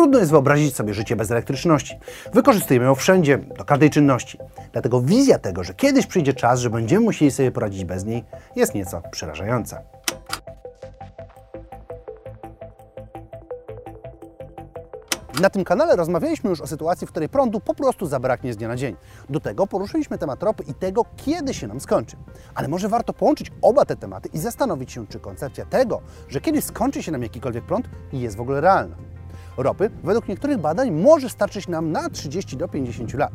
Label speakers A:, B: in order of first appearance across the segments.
A: Trudno jest wyobrazić sobie życie bez elektryczności. Wykorzystujemy ją wszędzie, do każdej czynności. Dlatego wizja tego, że kiedyś przyjdzie czas, że będziemy musieli sobie poradzić bez niej, jest nieco przerażająca. Na tym kanale rozmawialiśmy już o sytuacji, w której prądu po prostu zabraknie z dnia na dzień. Do tego poruszyliśmy temat ropy i tego, kiedy się nam skończy. Ale może warto połączyć oba te tematy i zastanowić się, czy koncepcja tego, że kiedyś skończy się nam jakikolwiek prąd, jest w ogóle realna. Ropy, według niektórych badań, może starczyć nam na 30 do 50 lat.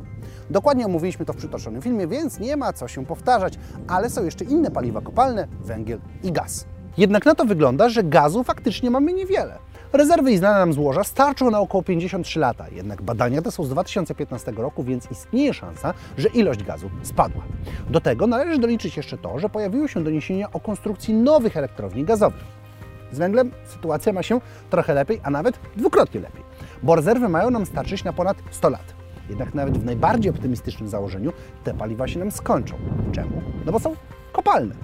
A: Dokładnie omówiliśmy to w przytoczonym filmie, więc nie ma co się powtarzać, ale są jeszcze inne paliwa kopalne, węgiel i gaz. Jednak na to wygląda, że gazu faktycznie mamy niewiele. Rezerwy i znane nam złoża starczą na około 53 lata, jednak badania te są z 2015 roku, więc istnieje szansa, że ilość gazu spadła. Do tego należy doliczyć jeszcze to, że pojawiły się doniesienia o konstrukcji nowych elektrowni gazowych. Z węglem sytuacja ma się trochę lepiej, a nawet dwukrotnie lepiej, bo rezerwy mają nam starczyć na ponad 100 lat. Jednak nawet w najbardziej optymistycznym założeniu te paliwa się nam skończą. Czemu? No bo są kopalne.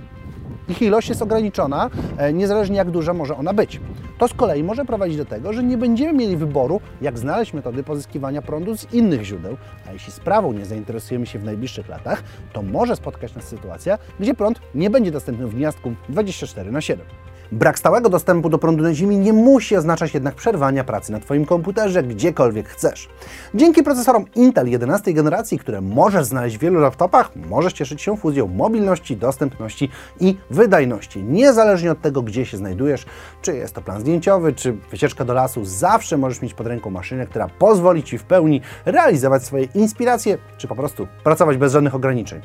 A: Ich ilość jest ograniczona, e, niezależnie jak duża może ona być. To z kolei może prowadzić do tego, że nie będziemy mieli wyboru, jak znaleźć metody pozyskiwania prądu z innych źródeł, a jeśli sprawą nie zainteresujemy się w najbliższych latach, to może spotkać nas sytuacja, gdzie prąd nie będzie dostępny w gniazdku 24 na 7. Brak stałego dostępu do prądu na Ziemi nie musi oznaczać jednak przerwania pracy na Twoim komputerze gdziekolwiek chcesz. Dzięki procesorom Intel 11 generacji, które możesz znaleźć w wielu laptopach, możesz cieszyć się fuzją mobilności, dostępności i wydajności. Niezależnie od tego, gdzie się znajdujesz, czy jest to plan zdjęciowy, czy wycieczka do lasu, zawsze możesz mieć pod ręką maszynę, która pozwoli Ci w pełni realizować swoje inspiracje, czy po prostu pracować bez żadnych ograniczeń.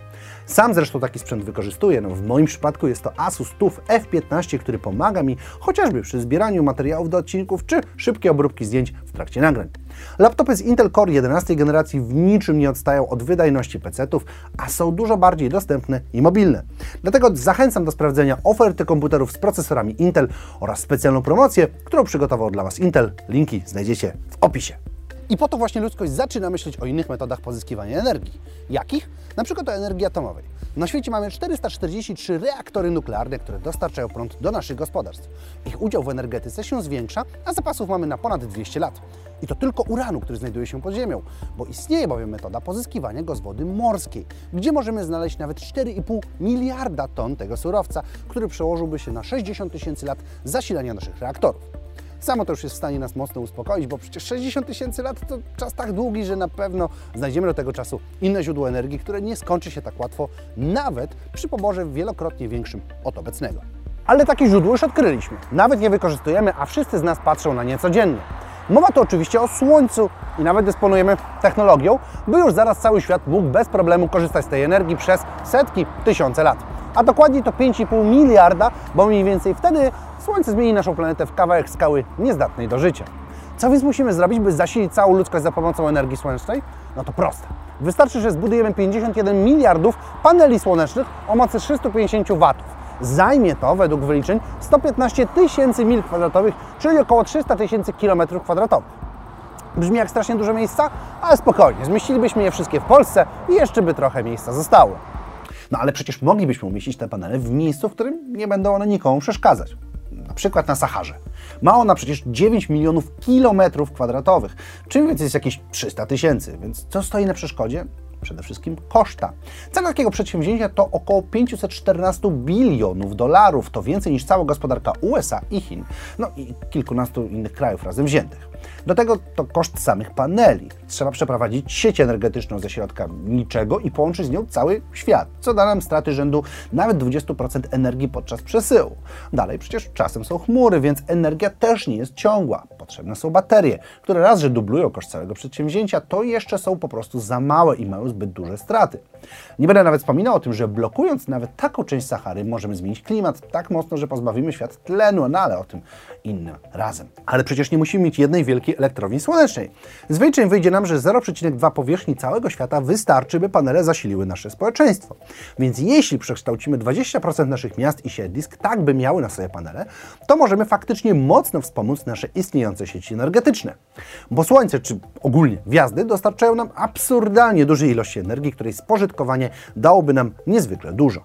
A: Sam zresztą taki sprzęt wykorzystuję. No, w moim przypadku jest to Asus TUF F15, który pomaga mi chociażby przy zbieraniu materiałów do odcinków czy szybkiej obróbki zdjęć w trakcie nagrań. Laptopy z Intel Core 11 generacji w niczym nie odstają od wydajności PC-ów, a są dużo bardziej dostępne i mobilne. Dlatego zachęcam do sprawdzenia oferty komputerów z procesorami Intel oraz specjalną promocję, którą przygotował dla Was Intel. Linki znajdziecie w opisie. I po to właśnie ludzkość zaczyna myśleć o innych metodach pozyskiwania energii. Jakich? Na przykład o energii atomowej. Na świecie mamy 443 reaktory nuklearne, które dostarczają prąd do naszych gospodarstw. Ich udział w energetyce się zwiększa, a zapasów mamy na ponad 200 lat. I to tylko uranu, który znajduje się pod ziemią, bo istnieje bowiem metoda pozyskiwania go z wody morskiej, gdzie możemy znaleźć nawet 4,5 miliarda ton tego surowca, który przełożyłby się na 60 tysięcy lat zasilania naszych reaktorów. Samo to już jest w stanie nas mocno uspokoić, bo przecież 60 tysięcy lat to czas tak długi, że na pewno znajdziemy do tego czasu inne źródło energii, które nie skończy się tak łatwo, nawet przy poborze wielokrotnie większym od obecnego. Ale takie źródło już odkryliśmy. Nawet je wykorzystujemy, a wszyscy z nas patrzą na nie codziennie. Mowa tu oczywiście o Słońcu i nawet dysponujemy technologią, by już zaraz cały świat mógł bez problemu korzystać z tej energii przez setki, tysiące lat. A dokładniej to 5,5 miliarda, bo mniej więcej wtedy Słońce zmieni naszą planetę w kawałek skały niezdatnej do życia. Co więc musimy zrobić, by zasilić całą ludzkość za pomocą energii słonecznej? No to proste. Wystarczy, że zbudujemy 51 miliardów paneli słonecznych o mocy 350 watów. Zajmie to, według wyliczeń, 115 tysięcy mil kwadratowych, czyli około 300 tysięcy kilometrów kwadratowych. Brzmi jak strasznie dużo miejsca, ale spokojnie, zmieścilibyśmy je wszystkie w Polsce i jeszcze by trochę miejsca zostało. No ale przecież moglibyśmy umieścić te panele w miejscu, w którym nie będą one nikomu przeszkadzać na przykład na Saharze. Ma ona przecież 9 milionów kilometrów kwadratowych, czym więc jest jakieś 300 tysięcy, więc co stoi na przeszkodzie? Przede wszystkim koszta. Cena takiego przedsięwzięcia to około 514 bilionów dolarów. To więcej niż cała gospodarka USA i Chin, no i kilkunastu innych krajów razem wziętych. Do tego to koszt samych paneli. Trzeba przeprowadzić sieć energetyczną ze środka niczego i połączyć z nią cały świat, co da nam straty rzędu nawet 20% energii podczas przesyłu. Dalej przecież czasem są chmury, więc energia też nie jest ciągła. Potrzebne są baterie, które raz, że dublują koszt całego przedsięwzięcia, to jeszcze są po prostu za małe i mają zbyt duże straty. Nie będę nawet wspominał o tym, że blokując nawet taką część Sahary, możemy zmienić klimat tak mocno, że pozbawimy świat tlenu, no ale o tym innym razem. Ale przecież nie musimy mieć jednej wielkiej elektrowni słonecznej. Z wyjdzie nam, że 0,2 powierzchni całego świata wystarczy, by panele zasiliły nasze społeczeństwo. Więc jeśli przekształcimy 20% naszych miast i siedlisk tak, by miały na sobie panele, to możemy faktycznie mocno wspomóc nasze istniejące sieci energetyczne. Bo Słońce, czy ogólnie gwiazdy, dostarczają nam absurdalnie duże ilości energii, której spożytkowanie dałoby nam niezwykle dużo.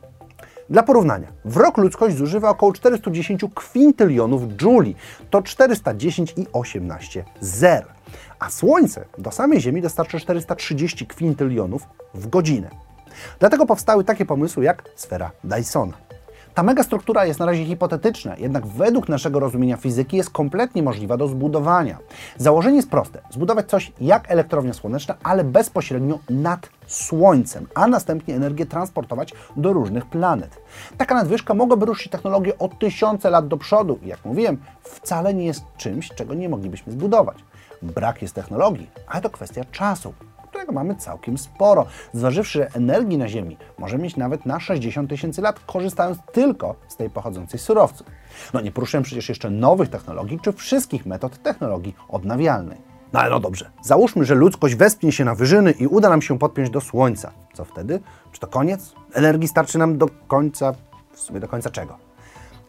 A: Dla porównania, w rok ludzkość zużywa około 410 kwintylionów jouli. To 410 i 18 zer. a Słońce do samej Ziemi dostarcza 430 kwintylionów w godzinę. Dlatego powstały takie pomysły jak sfera Dysona. Ta megastruktura jest na razie hipotetyczna, jednak według naszego rozumienia fizyki jest kompletnie możliwa do zbudowania. Założenie jest proste: zbudować coś jak elektrownia słoneczna, ale bezpośrednio nad Słońcem, a następnie energię transportować do różnych planet. Taka nadwyżka mogłaby ruszyć technologię o tysiące lat do przodu i jak mówiłem, wcale nie jest czymś, czego nie moglibyśmy zbudować. Brak jest technologii, ale to kwestia czasu którego mamy całkiem sporo. Zważywszy, że energii na Ziemi może mieć nawet na 60 tysięcy lat, korzystając tylko z tej pochodzącej surowców. No nie poruszyłem przecież jeszcze nowych technologii, czy wszystkich metod technologii odnawialnej. No ale no dobrze, załóżmy, że ludzkość wespnie się na wyżyny i uda nam się podpiąć do Słońca. Co wtedy? Czy to koniec? Energii starczy nam do końca, w sumie do końca czego?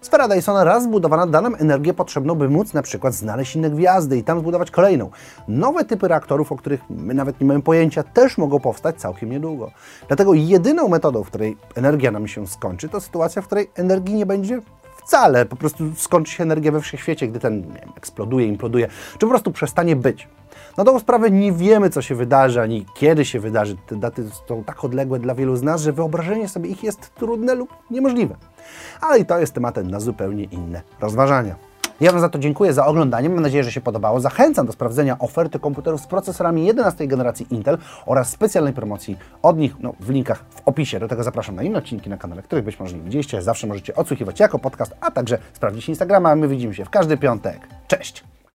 A: Sfera Dysona raz zbudowana da nam energię potrzebną, by móc na przykład znaleźć inne gwiazdy i tam zbudować kolejną. Nowe typy reaktorów, o których my nawet nie mamy pojęcia, też mogą powstać całkiem niedługo. Dlatego jedyną metodą, w której energia nam się skończy, to sytuacja, w której energii nie będzie wcale. Po prostu skończy się energia we wszechświecie, gdy ten nie wiem, eksploduje, imploduje, czy po prostu przestanie być. Na tą sprawę nie wiemy, co się wydarzy, ani kiedy się wydarzy. Te daty są tak odległe dla wielu z nas, że wyobrażenie sobie ich jest trudne lub niemożliwe. Ale i to jest tematem na zupełnie inne rozważania. Ja Wam za to dziękuję za oglądanie. Mam nadzieję, że się podobało. Zachęcam do sprawdzenia oferty komputerów z procesorami 11 generacji Intel oraz specjalnej promocji od nich no, w linkach w opisie. Do tego zapraszam na inne odcinki na kanale, których być może nie widzieliście. Zawsze możecie odsłuchiwać jako podcast, a także sprawdzić Instagrama. My widzimy się w każdy piątek. Cześć!